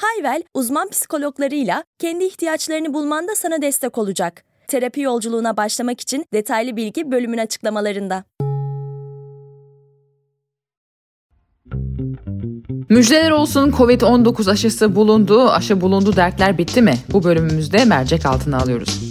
Hayvel, uzman psikologlarıyla kendi ihtiyaçlarını bulmanda sana destek olacak. Terapi yolculuğuna başlamak için detaylı bilgi bölümün açıklamalarında. Müjdeler olsun Covid-19 aşısı bulundu. Aşı bulundu dertler bitti mi? Bu bölümümüzde mercek altına alıyoruz.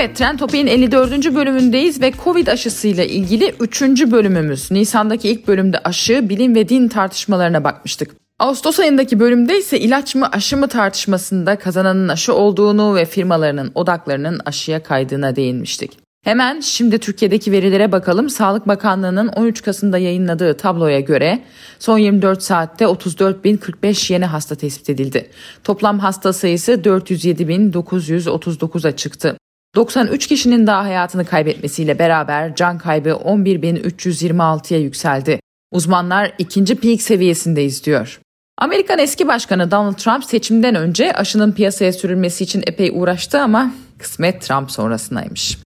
Evet, Trend Topi'nin 54. bölümündeyiz ve Covid aşısıyla ilgili 3. bölümümüz. Nisan'daki ilk bölümde aşı, bilim ve din tartışmalarına bakmıştık. Ağustos ayındaki bölümde ise ilaç mı aşı mı tartışmasında kazananın aşı olduğunu ve firmalarının odaklarının aşıya kaydığına değinmiştik. Hemen şimdi Türkiye'deki verilere bakalım. Sağlık Bakanlığı'nın 13 Kasım'da yayınladığı tabloya göre son 24 saatte 34.045 yeni hasta tespit edildi. Toplam hasta sayısı 407.939'a çıktı. 93 kişinin daha hayatını kaybetmesiyle beraber can kaybı 11.326'ya yükseldi. Uzmanlar ikinci peak seviyesindeyiz diyor. Amerikan eski başkanı Donald Trump seçimden önce aşının piyasaya sürülmesi için epey uğraştı ama kısmet Trump sonrasındaymış.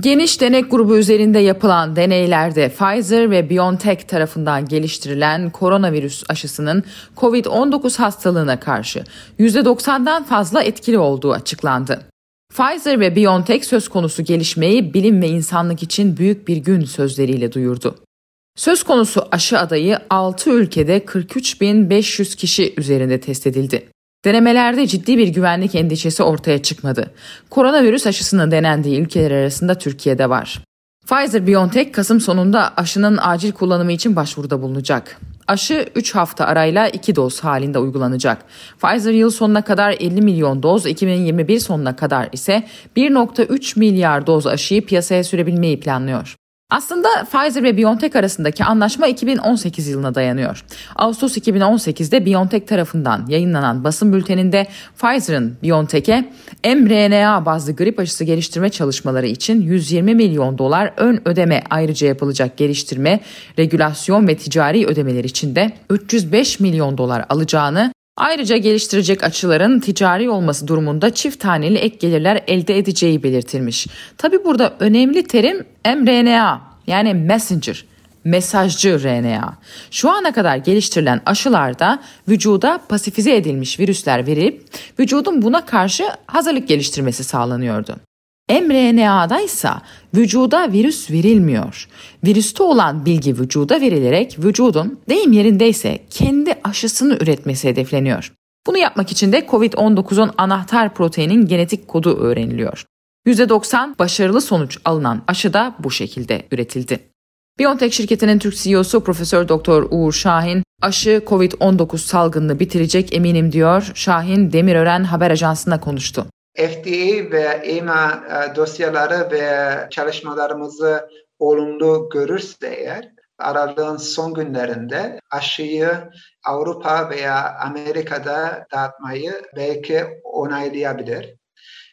Geniş denek grubu üzerinde yapılan deneylerde Pfizer ve BioNTech tarafından geliştirilen koronavirüs aşısının COVID-19 hastalığına karşı %90'dan fazla etkili olduğu açıklandı. Pfizer ve BioNTech söz konusu gelişmeyi bilim ve insanlık için büyük bir gün sözleriyle duyurdu. Söz konusu aşı adayı 6 ülkede 43.500 kişi üzerinde test edildi. Denemelerde ciddi bir güvenlik endişesi ortaya çıkmadı. Koronavirüs aşısının denendiği ülkeler arasında Türkiye'de var. Pfizer-BioNTech Kasım sonunda aşının acil kullanımı için başvuruda bulunacak. Aşı 3 hafta arayla 2 doz halinde uygulanacak. Pfizer yıl sonuna kadar 50 milyon doz, 2021 sonuna kadar ise 1.3 milyar doz aşıyı piyasaya sürebilmeyi planlıyor. Aslında Pfizer ve BioNTech arasındaki anlaşma 2018 yılına dayanıyor. Ağustos 2018'de BioNTech tarafından yayınlanan basın bülteninde Pfizer'ın BioNTech'e mRNA bazlı grip aşısı geliştirme çalışmaları için 120 milyon dolar ön ödeme ayrıca yapılacak geliştirme, regülasyon ve ticari ödemeler için de 305 milyon dolar alacağını Ayrıca geliştirecek açıların ticari olması durumunda çift taneli ek gelirler elde edeceği belirtilmiş. Tabi burada önemli terim mRNA yani messenger mesajcı RNA. Şu ana kadar geliştirilen aşılarda vücuda pasifize edilmiş virüsler verip vücudun buna karşı hazırlık geliştirmesi sağlanıyordu mRNA'da ise vücuda virüs verilmiyor. Virüste olan bilgi vücuda verilerek vücudun deyim yerindeyse kendi aşısını üretmesi hedefleniyor. Bunu yapmak için de COVID-19'un anahtar proteinin genetik kodu öğreniliyor. %90 başarılı sonuç alınan aşı da bu şekilde üretildi. BioNTech şirketinin Türk CEO'su Profesör Doktor Uğur Şahin, aşı COVID-19 salgınını bitirecek eminim diyor. Şahin Demirören haber ajansına konuştu. FDA ve EMA e, dosyaları ve çalışmalarımızı olumlu görürse eğer aralığın son günlerinde aşıyı Avrupa veya Amerika'da dağıtmayı belki onaylayabilir.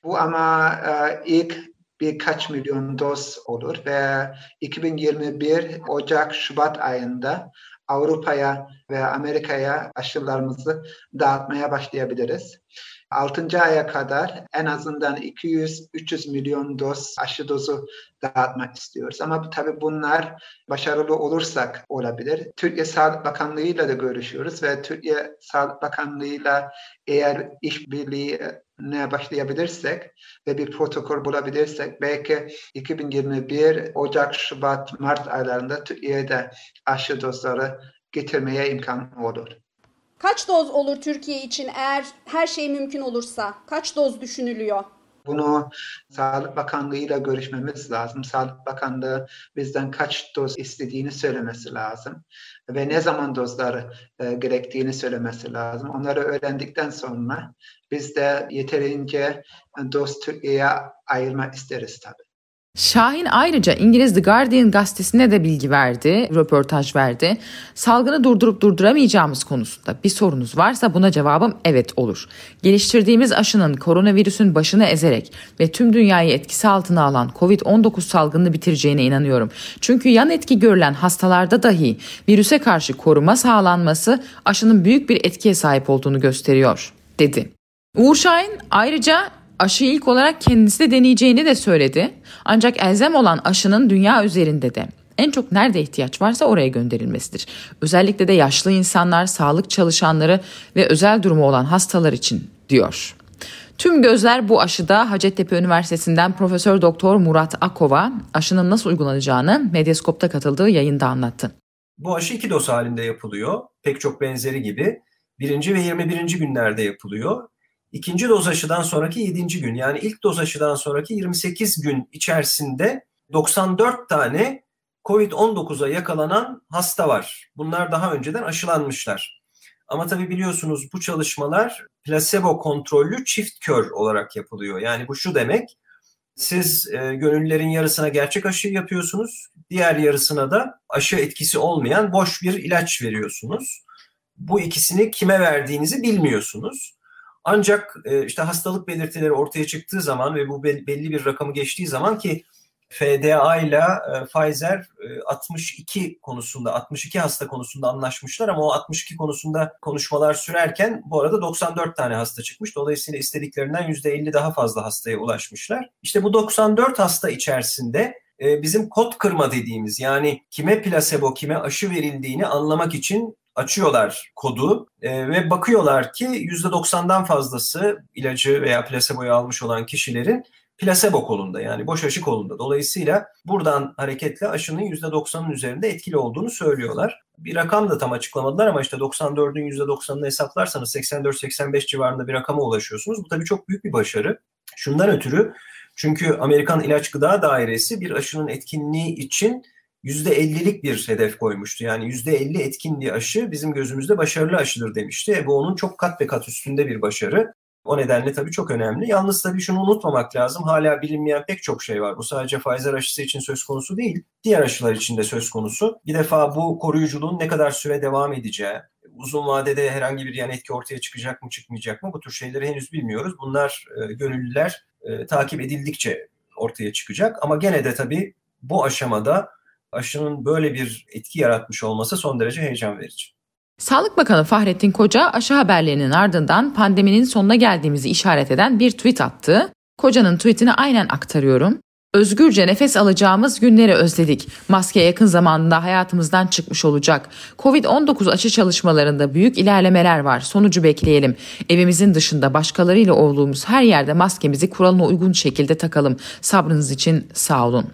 Bu ama e, ilk birkaç milyon doz olur ve 2021 Ocak Şubat ayında Avrupa'ya ve Amerika'ya aşılarımızı dağıtmaya başlayabiliriz. 6. aya kadar en azından 200-300 milyon doz aşı dozu dağıtmak istiyoruz. Ama tabii bunlar başarılı olursak olabilir. Türkiye Sağlık Bakanlığı ile de görüşüyoruz ve Türkiye Sağlık Bakanlığı ile eğer işbirliği ne başlayabilirsek ve bir protokol bulabilirsek belki 2021 Ocak, Şubat, Mart aylarında Türkiye'de aşı dozları getirmeye imkan olur. Kaç doz olur Türkiye için eğer her şey mümkün olursa? Kaç doz düşünülüyor? Bunu Sağlık Bakanlığı ile görüşmemiz lazım. Sağlık Bakanlığı bizden kaç doz istediğini söylemesi lazım ve ne zaman dozları e, gerektiğini söylemesi lazım. Onları öğrendikten sonra biz de yeterince doz Türkiye'ye ayırmak isteriz tabii. Şahin ayrıca İngiliz The Guardian gazetesine de bilgi verdi, röportaj verdi. Salgını durdurup durduramayacağımız konusunda bir sorunuz varsa buna cevabım evet olur. Geliştirdiğimiz aşının koronavirüsün başını ezerek ve tüm dünyayı etkisi altına alan COVID-19 salgını bitireceğine inanıyorum. Çünkü yan etki görülen hastalarda dahi virüse karşı koruma sağlanması aşının büyük bir etkiye sahip olduğunu gösteriyor, dedi. Uğur Şahin ayrıca aşıyı ilk olarak kendisi de deneyeceğini de söyledi. Ancak elzem olan aşının dünya üzerinde de en çok nerede ihtiyaç varsa oraya gönderilmesidir. Özellikle de yaşlı insanlar, sağlık çalışanları ve özel durumu olan hastalar için diyor. Tüm gözler bu aşıda Hacettepe Üniversitesi'nden Profesör Doktor Murat Akova aşının nasıl uygulanacağını Medyaskop'ta katıldığı yayında anlattı. Bu aşı iki doz halinde yapılıyor. Pek çok benzeri gibi. Birinci ve 21. günlerde yapılıyor. İkinci doz aşıdan sonraki 7. gün yani ilk doz aşıdan sonraki 28 gün içerisinde 94 tane COVID-19'a yakalanan hasta var. Bunlar daha önceden aşılanmışlar. Ama tabii biliyorsunuz bu çalışmalar plasebo kontrollü çift kör olarak yapılıyor. Yani bu şu demek, siz e, gönüllülerin yarısına gerçek aşı yapıyorsunuz, diğer yarısına da aşı etkisi olmayan boş bir ilaç veriyorsunuz. Bu ikisini kime verdiğinizi bilmiyorsunuz. Ancak e, işte hastalık belirtileri ortaya çıktığı zaman ve bu belli bir rakamı geçtiği zaman ki FDA ile e, Pfizer 62 e, konusunda 62 hasta konusunda anlaşmışlar ama o 62 konusunda konuşmalar sürerken bu arada 94 tane hasta çıkmış. Dolayısıyla istediklerinden %50 daha fazla hastaya ulaşmışlar. İşte bu 94 hasta içerisinde bizim kod kırma dediğimiz yani kime plasebo kime aşı verildiğini anlamak için açıyorlar kodu e, ve bakıyorlar ki %90'dan fazlası ilacı veya plaseboyu almış olan kişilerin plasebo kolunda yani boş aşı kolunda. Dolayısıyla buradan hareketle aşının %90'ın üzerinde etkili olduğunu söylüyorlar. Bir rakam da tam açıklamadılar ama işte 94'ün %90'ını hesaplarsanız 84-85 civarında bir rakama ulaşıyorsunuz. Bu tabii çok büyük bir başarı. Şundan ötürü çünkü Amerikan İlaç Gıda Dairesi bir aşının etkinliği için %50'lik bir hedef koymuştu. Yani %50 etkin bir aşı bizim gözümüzde başarılı aşıdır demişti. E bu onun çok kat ve kat üstünde bir başarı. O nedenle tabii çok önemli. Yalnız tabii şunu unutmamak lazım. Hala bilinmeyen pek çok şey var. Bu sadece Pfizer aşısı için söz konusu değil. Diğer aşılar için de söz konusu. Bir defa bu koruyuculuğun ne kadar süre devam edeceği, uzun vadede herhangi bir yan etki ortaya çıkacak mı çıkmayacak mı bu tür şeyleri henüz bilmiyoruz. Bunlar e, gönüllüler e, takip edildikçe ortaya çıkacak. Ama gene de tabii bu aşamada aşının böyle bir etki yaratmış olması son derece heyecan verici. Sağlık Bakanı Fahrettin Koca aşı haberlerinin ardından pandeminin sonuna geldiğimizi işaret eden bir tweet attı. Koca'nın tweetini aynen aktarıyorum. Özgürce nefes alacağımız günleri özledik. Maske yakın zamanda hayatımızdan çıkmış olacak. Covid-19 aşı çalışmalarında büyük ilerlemeler var. Sonucu bekleyelim. Evimizin dışında başkalarıyla olduğumuz her yerde maskemizi kuralına uygun şekilde takalım. Sabrınız için sağ olun.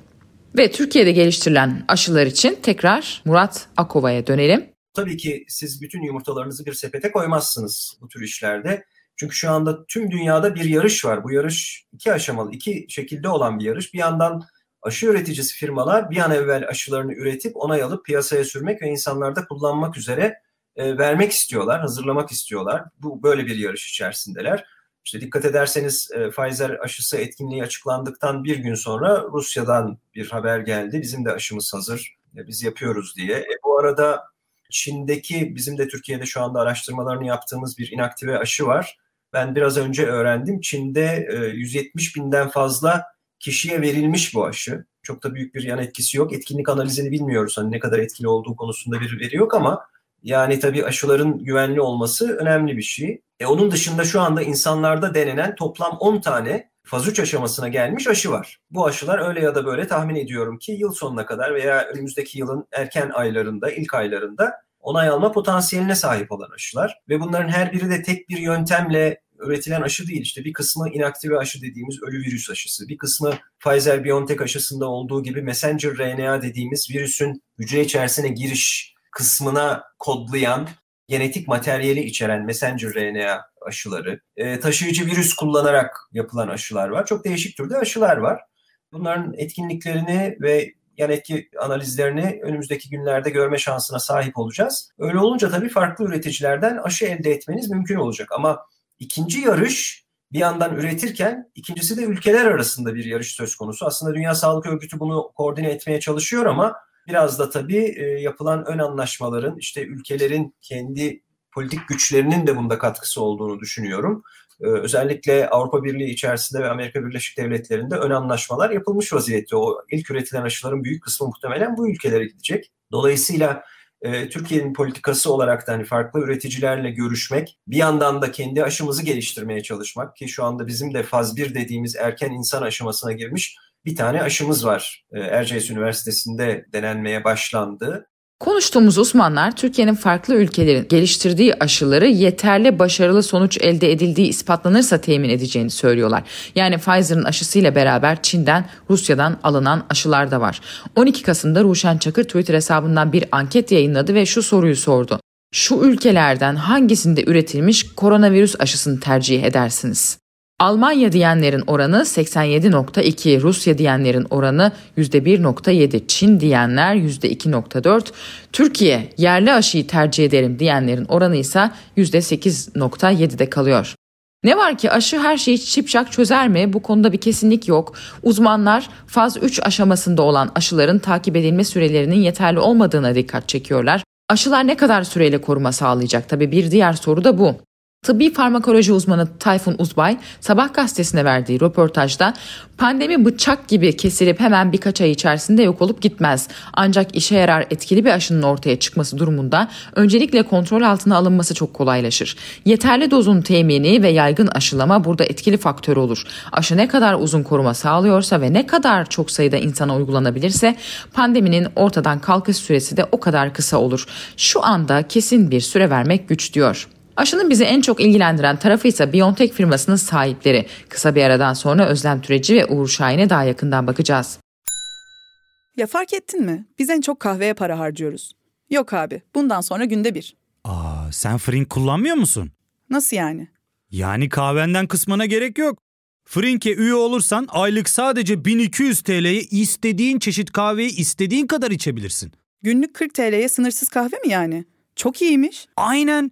Ve Türkiye'de geliştirilen aşılar için tekrar Murat Akova'ya dönelim. Tabii ki siz bütün yumurtalarınızı bir sepete koymazsınız bu tür işlerde. Çünkü şu anda tüm dünyada bir yarış var. Bu yarış iki aşamalı, iki şekilde olan bir yarış. Bir yandan aşı üreticisi firmalar bir an evvel aşılarını üretip onay alıp piyasaya sürmek ve insanlarda kullanmak üzere e, vermek istiyorlar, hazırlamak istiyorlar. Bu böyle bir yarış içerisindeler. İşte dikkat ederseniz e, Pfizer aşısı etkinliği açıklandıktan bir gün sonra Rusya'dan bir haber geldi. Bizim de aşımız hazır, e, biz yapıyoruz diye. E, bu arada Çin'deki bizim de Türkiye'de şu anda araştırmalarını yaptığımız bir inaktive aşı var. Ben biraz önce öğrendim. Çin'de e, 170 binden fazla kişiye verilmiş bu aşı. Çok da büyük bir yan etkisi yok. Etkinlik analizini bilmiyoruz. Hani ne kadar etkili olduğu konusunda bir veri yok ama yani tabii aşıların güvenli olması önemli bir şey. E onun dışında şu anda insanlarda denenen toplam 10 tane faz 3 aşamasına gelmiş aşı var. Bu aşılar öyle ya da böyle tahmin ediyorum ki yıl sonuna kadar veya önümüzdeki yılın erken aylarında, ilk aylarında onay alma potansiyeline sahip olan aşılar. Ve bunların her biri de tek bir yöntemle üretilen aşı değil. İşte bir kısmı inaktive aşı dediğimiz ölü virüs aşısı. Bir kısmı Pfizer-BioNTech aşısında olduğu gibi messenger RNA dediğimiz virüsün hücre içerisine giriş kısmına kodlayan genetik materyali içeren messenger RNA aşıları, e, taşıyıcı virüs kullanarak yapılan aşılar var. Çok değişik türde aşılar var. Bunların etkinliklerini ve yan etki analizlerini önümüzdeki günlerde görme şansına sahip olacağız. Öyle olunca tabii farklı üreticilerden aşı elde etmeniz mümkün olacak. Ama ikinci yarış bir yandan üretirken ikincisi de ülkeler arasında bir yarış söz konusu. Aslında Dünya Sağlık Örgütü bunu koordine etmeye çalışıyor ama biraz da tabii e, yapılan ön anlaşmaların işte ülkelerin kendi politik güçlerinin de bunda katkısı olduğunu düşünüyorum. Ee, özellikle Avrupa Birliği içerisinde ve Amerika Birleşik Devletleri'nde ön anlaşmalar yapılmış vaziyette. O ilk üretilen aşıların büyük kısmı muhtemelen bu ülkelere gidecek. Dolayısıyla e, Türkiye'nin politikası olarak da hani farklı üreticilerle görüşmek, bir yandan da kendi aşımızı geliştirmeye çalışmak ki şu anda bizim de faz 1 dediğimiz erken insan aşamasına girmiş bir tane aşımız var. E, Erciyes Üniversitesi'nde denenmeye başlandı. Konuştuğumuz uzmanlar Türkiye'nin farklı ülkelerin geliştirdiği aşıları yeterli başarılı sonuç elde edildiği ispatlanırsa temin edeceğini söylüyorlar. Yani Pfizer'ın aşısıyla beraber Çin'den, Rusya'dan alınan aşılar da var. 12 Kasım'da Ruşen Çakır Twitter hesabından bir anket yayınladı ve şu soruyu sordu. Şu ülkelerden hangisinde üretilmiş koronavirüs aşısını tercih edersiniz? Almanya diyenlerin oranı 87.2, Rusya diyenlerin oranı %1.7, Çin diyenler %2.4, Türkiye yerli aşıyı tercih ederim diyenlerin oranı ise %8.7'de kalıyor. Ne var ki aşı her şeyi çipşak çözer mi? Bu konuda bir kesinlik yok. Uzmanlar faz 3 aşamasında olan aşıların takip edilme sürelerinin yeterli olmadığına dikkat çekiyorlar. Aşılar ne kadar süreyle koruma sağlayacak? Tabii bir diğer soru da bu. Tıbbi farmakoloji uzmanı Tayfun Uzbay Sabah gazetesine verdiği röportajda pandemi bıçak gibi kesilip hemen birkaç ay içerisinde yok olup gitmez. Ancak işe yarar etkili bir aşının ortaya çıkması durumunda öncelikle kontrol altına alınması çok kolaylaşır. Yeterli dozun temini ve yaygın aşılama burada etkili faktör olur. Aşı ne kadar uzun koruma sağlıyorsa ve ne kadar çok sayıda insana uygulanabilirse pandeminin ortadan kalkış süresi de o kadar kısa olur. Şu anda kesin bir süre vermek güç diyor. Aşının bizi en çok ilgilendiren tarafı ise BioNTech firmasının sahipleri. Kısa bir aradan sonra Özlem Türeci ve Uğur Şahin'e daha yakından bakacağız. Ya fark ettin mi? Biz en çok kahveye para harcıyoruz. Yok abi, bundan sonra günde bir. Aa, sen Frink kullanmıyor musun? Nasıl yani? Yani kahvenden kısmına gerek yok. Frink'e üye olursan aylık sadece 1200 TL'ye istediğin çeşit kahveyi istediğin kadar içebilirsin. Günlük 40 TL'ye sınırsız kahve mi yani? Çok iyiymiş. Aynen.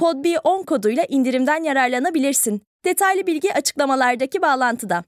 PodB10 koduyla indirimden yararlanabilirsin. Detaylı bilgi açıklamalardaki bağlantıda.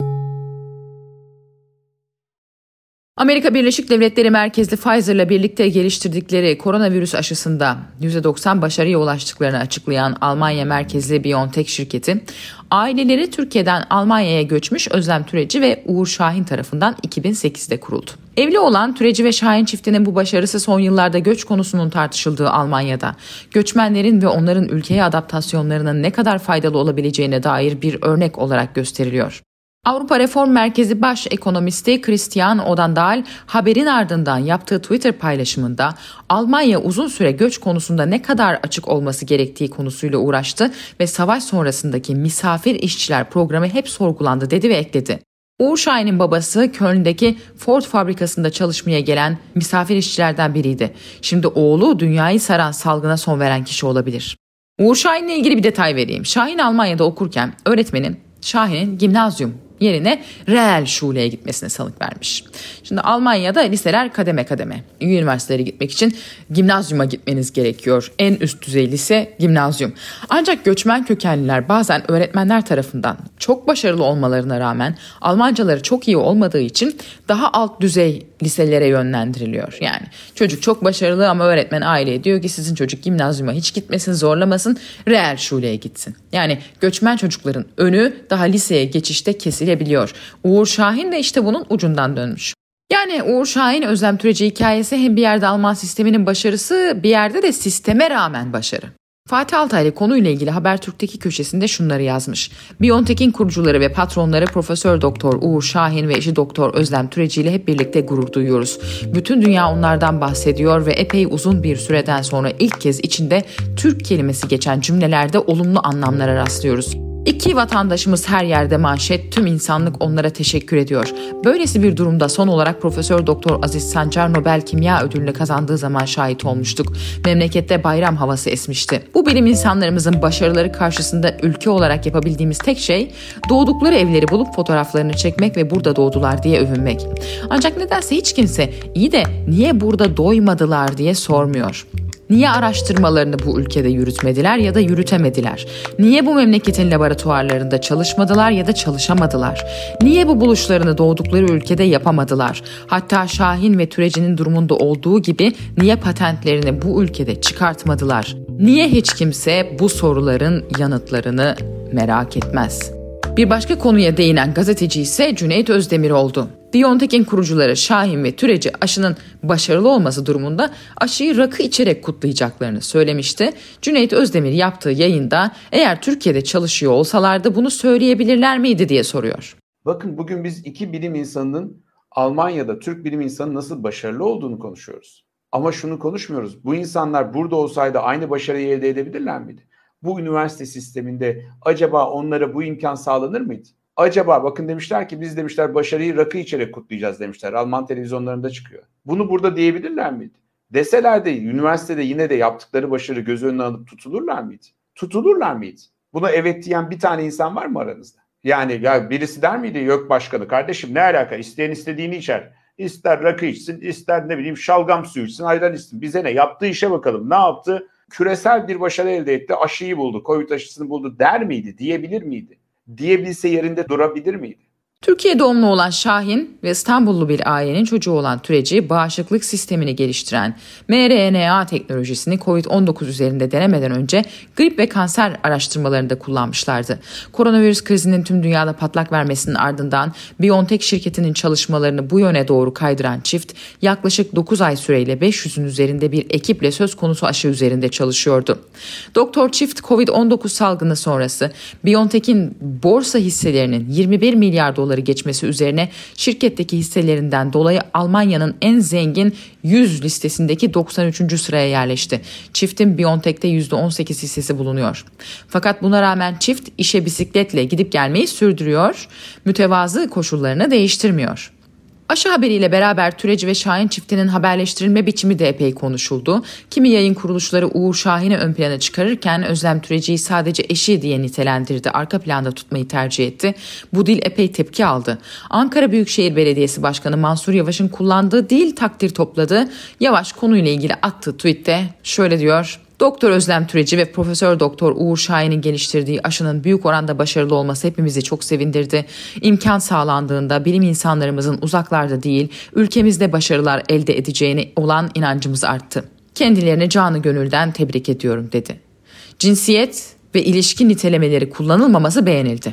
Amerika Birleşik Devletleri merkezli Pfizer'la birlikte geliştirdikleri koronavirüs aşısında %90 başarıya ulaştıklarını açıklayan Almanya merkezli BioNTech şirketi, aileleri Türkiye'den Almanya'ya göçmüş Özlem Türeci ve Uğur Şahin tarafından 2008'de kuruldu. Evli olan Türeci ve Şahin çiftinin bu başarısı son yıllarda göç konusunun tartışıldığı Almanya'da, göçmenlerin ve onların ülkeye adaptasyonlarının ne kadar faydalı olabileceğine dair bir örnek olarak gösteriliyor. Avrupa Reform Merkezi Baş Ekonomisti Christian Odandal haberin ardından yaptığı Twitter paylaşımında Almanya uzun süre göç konusunda ne kadar açık olması gerektiği konusuyla uğraştı ve savaş sonrasındaki misafir işçiler programı hep sorgulandı dedi ve ekledi. Uğur Şahin'in babası Köln'deki Ford fabrikasında çalışmaya gelen misafir işçilerden biriydi. Şimdi oğlu dünyayı saran salgına son veren kişi olabilir. Uğur Şahin'le ilgili bir detay vereyim. Şahin Almanya'da okurken öğretmenin Şahin'in gimnazyum yerine reel şuleye gitmesine salık vermiş. Şimdi Almanya'da liseler kademe kademe. Üniversitelere gitmek için gimnazyuma gitmeniz gerekiyor. En üst düzey lise gimnazyum. Ancak göçmen kökenliler bazen öğretmenler tarafından çok başarılı olmalarına rağmen Almancaları çok iyi olmadığı için daha alt düzey liselere yönlendiriliyor. Yani çocuk çok başarılı ama öğretmen aile diyor ki sizin çocuk gimnazyuma hiç gitmesin zorlamasın reel şuleye gitsin. Yani göçmen çocukların önü daha liseye geçişte kesilebiliyor. Uğur Şahin de işte bunun ucundan dönmüş. Yani Uğur Şahin Özlem Türeci hikayesi hem bir yerde Alman sisteminin başarısı bir yerde de sisteme rağmen başarı. Fatih Altaylı konuyla ilgili Habertürk'teki köşesinde şunları yazmış. Biontech'in kurucuları ve patronları Profesör Doktor Uğur Şahin ve eşi Doktor Özlem Türeci ile hep birlikte gurur duyuyoruz. Bütün dünya onlardan bahsediyor ve epey uzun bir süreden sonra ilk kez içinde Türk kelimesi geçen cümlelerde olumlu anlamlara rastlıyoruz. İki vatandaşımız her yerde manşet, tüm insanlık onlara teşekkür ediyor. Böylesi bir durumda son olarak Profesör Doktor Aziz Sancar Nobel Kimya Ödülünü kazandığı zaman şahit olmuştuk. Memlekette bayram havası esmişti. Bu bilim insanlarımızın başarıları karşısında ülke olarak yapabildiğimiz tek şey doğdukları evleri bulup fotoğraflarını çekmek ve burada doğdular diye övünmek. Ancak nedense hiç kimse iyi de niye burada doymadılar diye sormuyor. Niye araştırmalarını bu ülkede yürütmediler ya da yürütemediler? Niye bu memleketin laboratuvarlarında çalışmadılar ya da çalışamadılar? Niye bu buluşlarını doğdukları ülkede yapamadılar? Hatta Şahin ve Türeci'nin durumunda olduğu gibi niye patentlerini bu ülkede çıkartmadılar? Niye hiç kimse bu soruların yanıtlarını merak etmez? Bir başka konuya değinen gazeteci ise Cüneyt Özdemir oldu. BioNTech'in kurucuları Şahin ve Türeci aşının başarılı olması durumunda aşıyı rakı içerek kutlayacaklarını söylemişti. Cüneyt Özdemir yaptığı yayında eğer Türkiye'de çalışıyor olsalardı bunu söyleyebilirler miydi diye soruyor. Bakın bugün biz iki bilim insanının Almanya'da Türk bilim insanı nasıl başarılı olduğunu konuşuyoruz. Ama şunu konuşmuyoruz. Bu insanlar burada olsaydı aynı başarıyı elde edebilirler miydi? Bu üniversite sisteminde acaba onlara bu imkan sağlanır mıydı? Acaba bakın demişler ki biz demişler başarıyı rakı içerek kutlayacağız demişler. Alman televizyonlarında çıkıyor. Bunu burada diyebilirler miydi? Deseler de üniversitede yine de yaptıkları başarı göz önüne alıp tutulurlar mıydı? Tutulurlar mıydı? Buna evet diyen bir tane insan var mı aranızda? Yani ya birisi der miydi yok başkanı kardeşim ne alaka isteyen istediğini içer. İster rakı içsin ister ne bileyim şalgam suyu içsin ayran içsin. Bize ne yaptığı işe bakalım ne yaptı? Küresel bir başarı elde etti aşıyı buldu Covid aşısını buldu der miydi diyebilir miydi? Diyebilse yerinde durabilir miydi? Türkiye doğumlu olan Şahin ve İstanbullu bir ailenin çocuğu olan Türeci bağışıklık sistemini geliştiren mRNA teknolojisini COVID-19 üzerinde denemeden önce grip ve kanser araştırmalarında kullanmışlardı. Koronavirüs krizinin tüm dünyada patlak vermesinin ardından BioNTech şirketinin çalışmalarını bu yöne doğru kaydıran çift yaklaşık 9 ay süreyle 500'ün üzerinde bir ekiple söz konusu aşı üzerinde çalışıyordu. Doktor çift COVID-19 salgını sonrası BioNTech'in borsa hisselerinin 21 milyar dolar doları geçmesi üzerine şirketteki hisselerinden dolayı Almanya'nın en zengin 100 listesindeki 93. sıraya yerleşti. Çiftin Biontech'te %18 hissesi bulunuyor. Fakat buna rağmen çift işe bisikletle gidip gelmeyi sürdürüyor, mütevazı koşullarını değiştirmiyor. Aşı haberiyle beraber Türeci ve Şahin çiftinin haberleştirilme biçimi de epey konuşuldu. Kimi yayın kuruluşları Uğur Şahin'i ön plana çıkarırken Özlem Türeci'yi sadece eşi diye nitelendirdi. Arka planda tutmayı tercih etti. Bu dil epey tepki aldı. Ankara Büyükşehir Belediyesi Başkanı Mansur Yavaş'ın kullandığı dil takdir topladı. Yavaş konuyla ilgili attığı tweette şöyle diyor. Doktor Özlem Türeci ve Profesör Doktor Uğur Şahin'in geliştirdiği aşının büyük oranda başarılı olması hepimizi çok sevindirdi. İmkan sağlandığında bilim insanlarımızın uzaklarda değil, ülkemizde başarılar elde edeceğine olan inancımız arttı. Kendilerini canı gönülden tebrik ediyorum dedi. Cinsiyet ve ilişki nitelemeleri kullanılmaması beğenildi.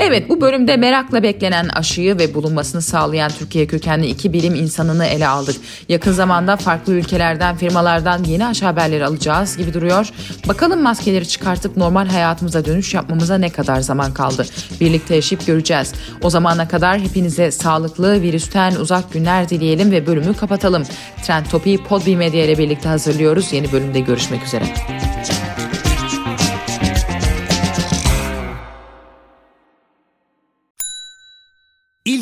Evet bu bölümde merakla beklenen aşıyı ve bulunmasını sağlayan Türkiye kökenli iki bilim insanını ele aldık. Yakın zamanda farklı ülkelerden, firmalardan yeni aşı haberleri alacağız gibi duruyor. Bakalım maskeleri çıkartıp normal hayatımıza dönüş yapmamıza ne kadar zaman kaldı? Birlikte yaşayıp göreceğiz. O zamana kadar hepinize sağlıklı, virüsten uzak günler dileyelim ve bölümü kapatalım. Trend Topi'yi Podbi Medya ile birlikte hazırlıyoruz. Yeni bölümde görüşmek üzere.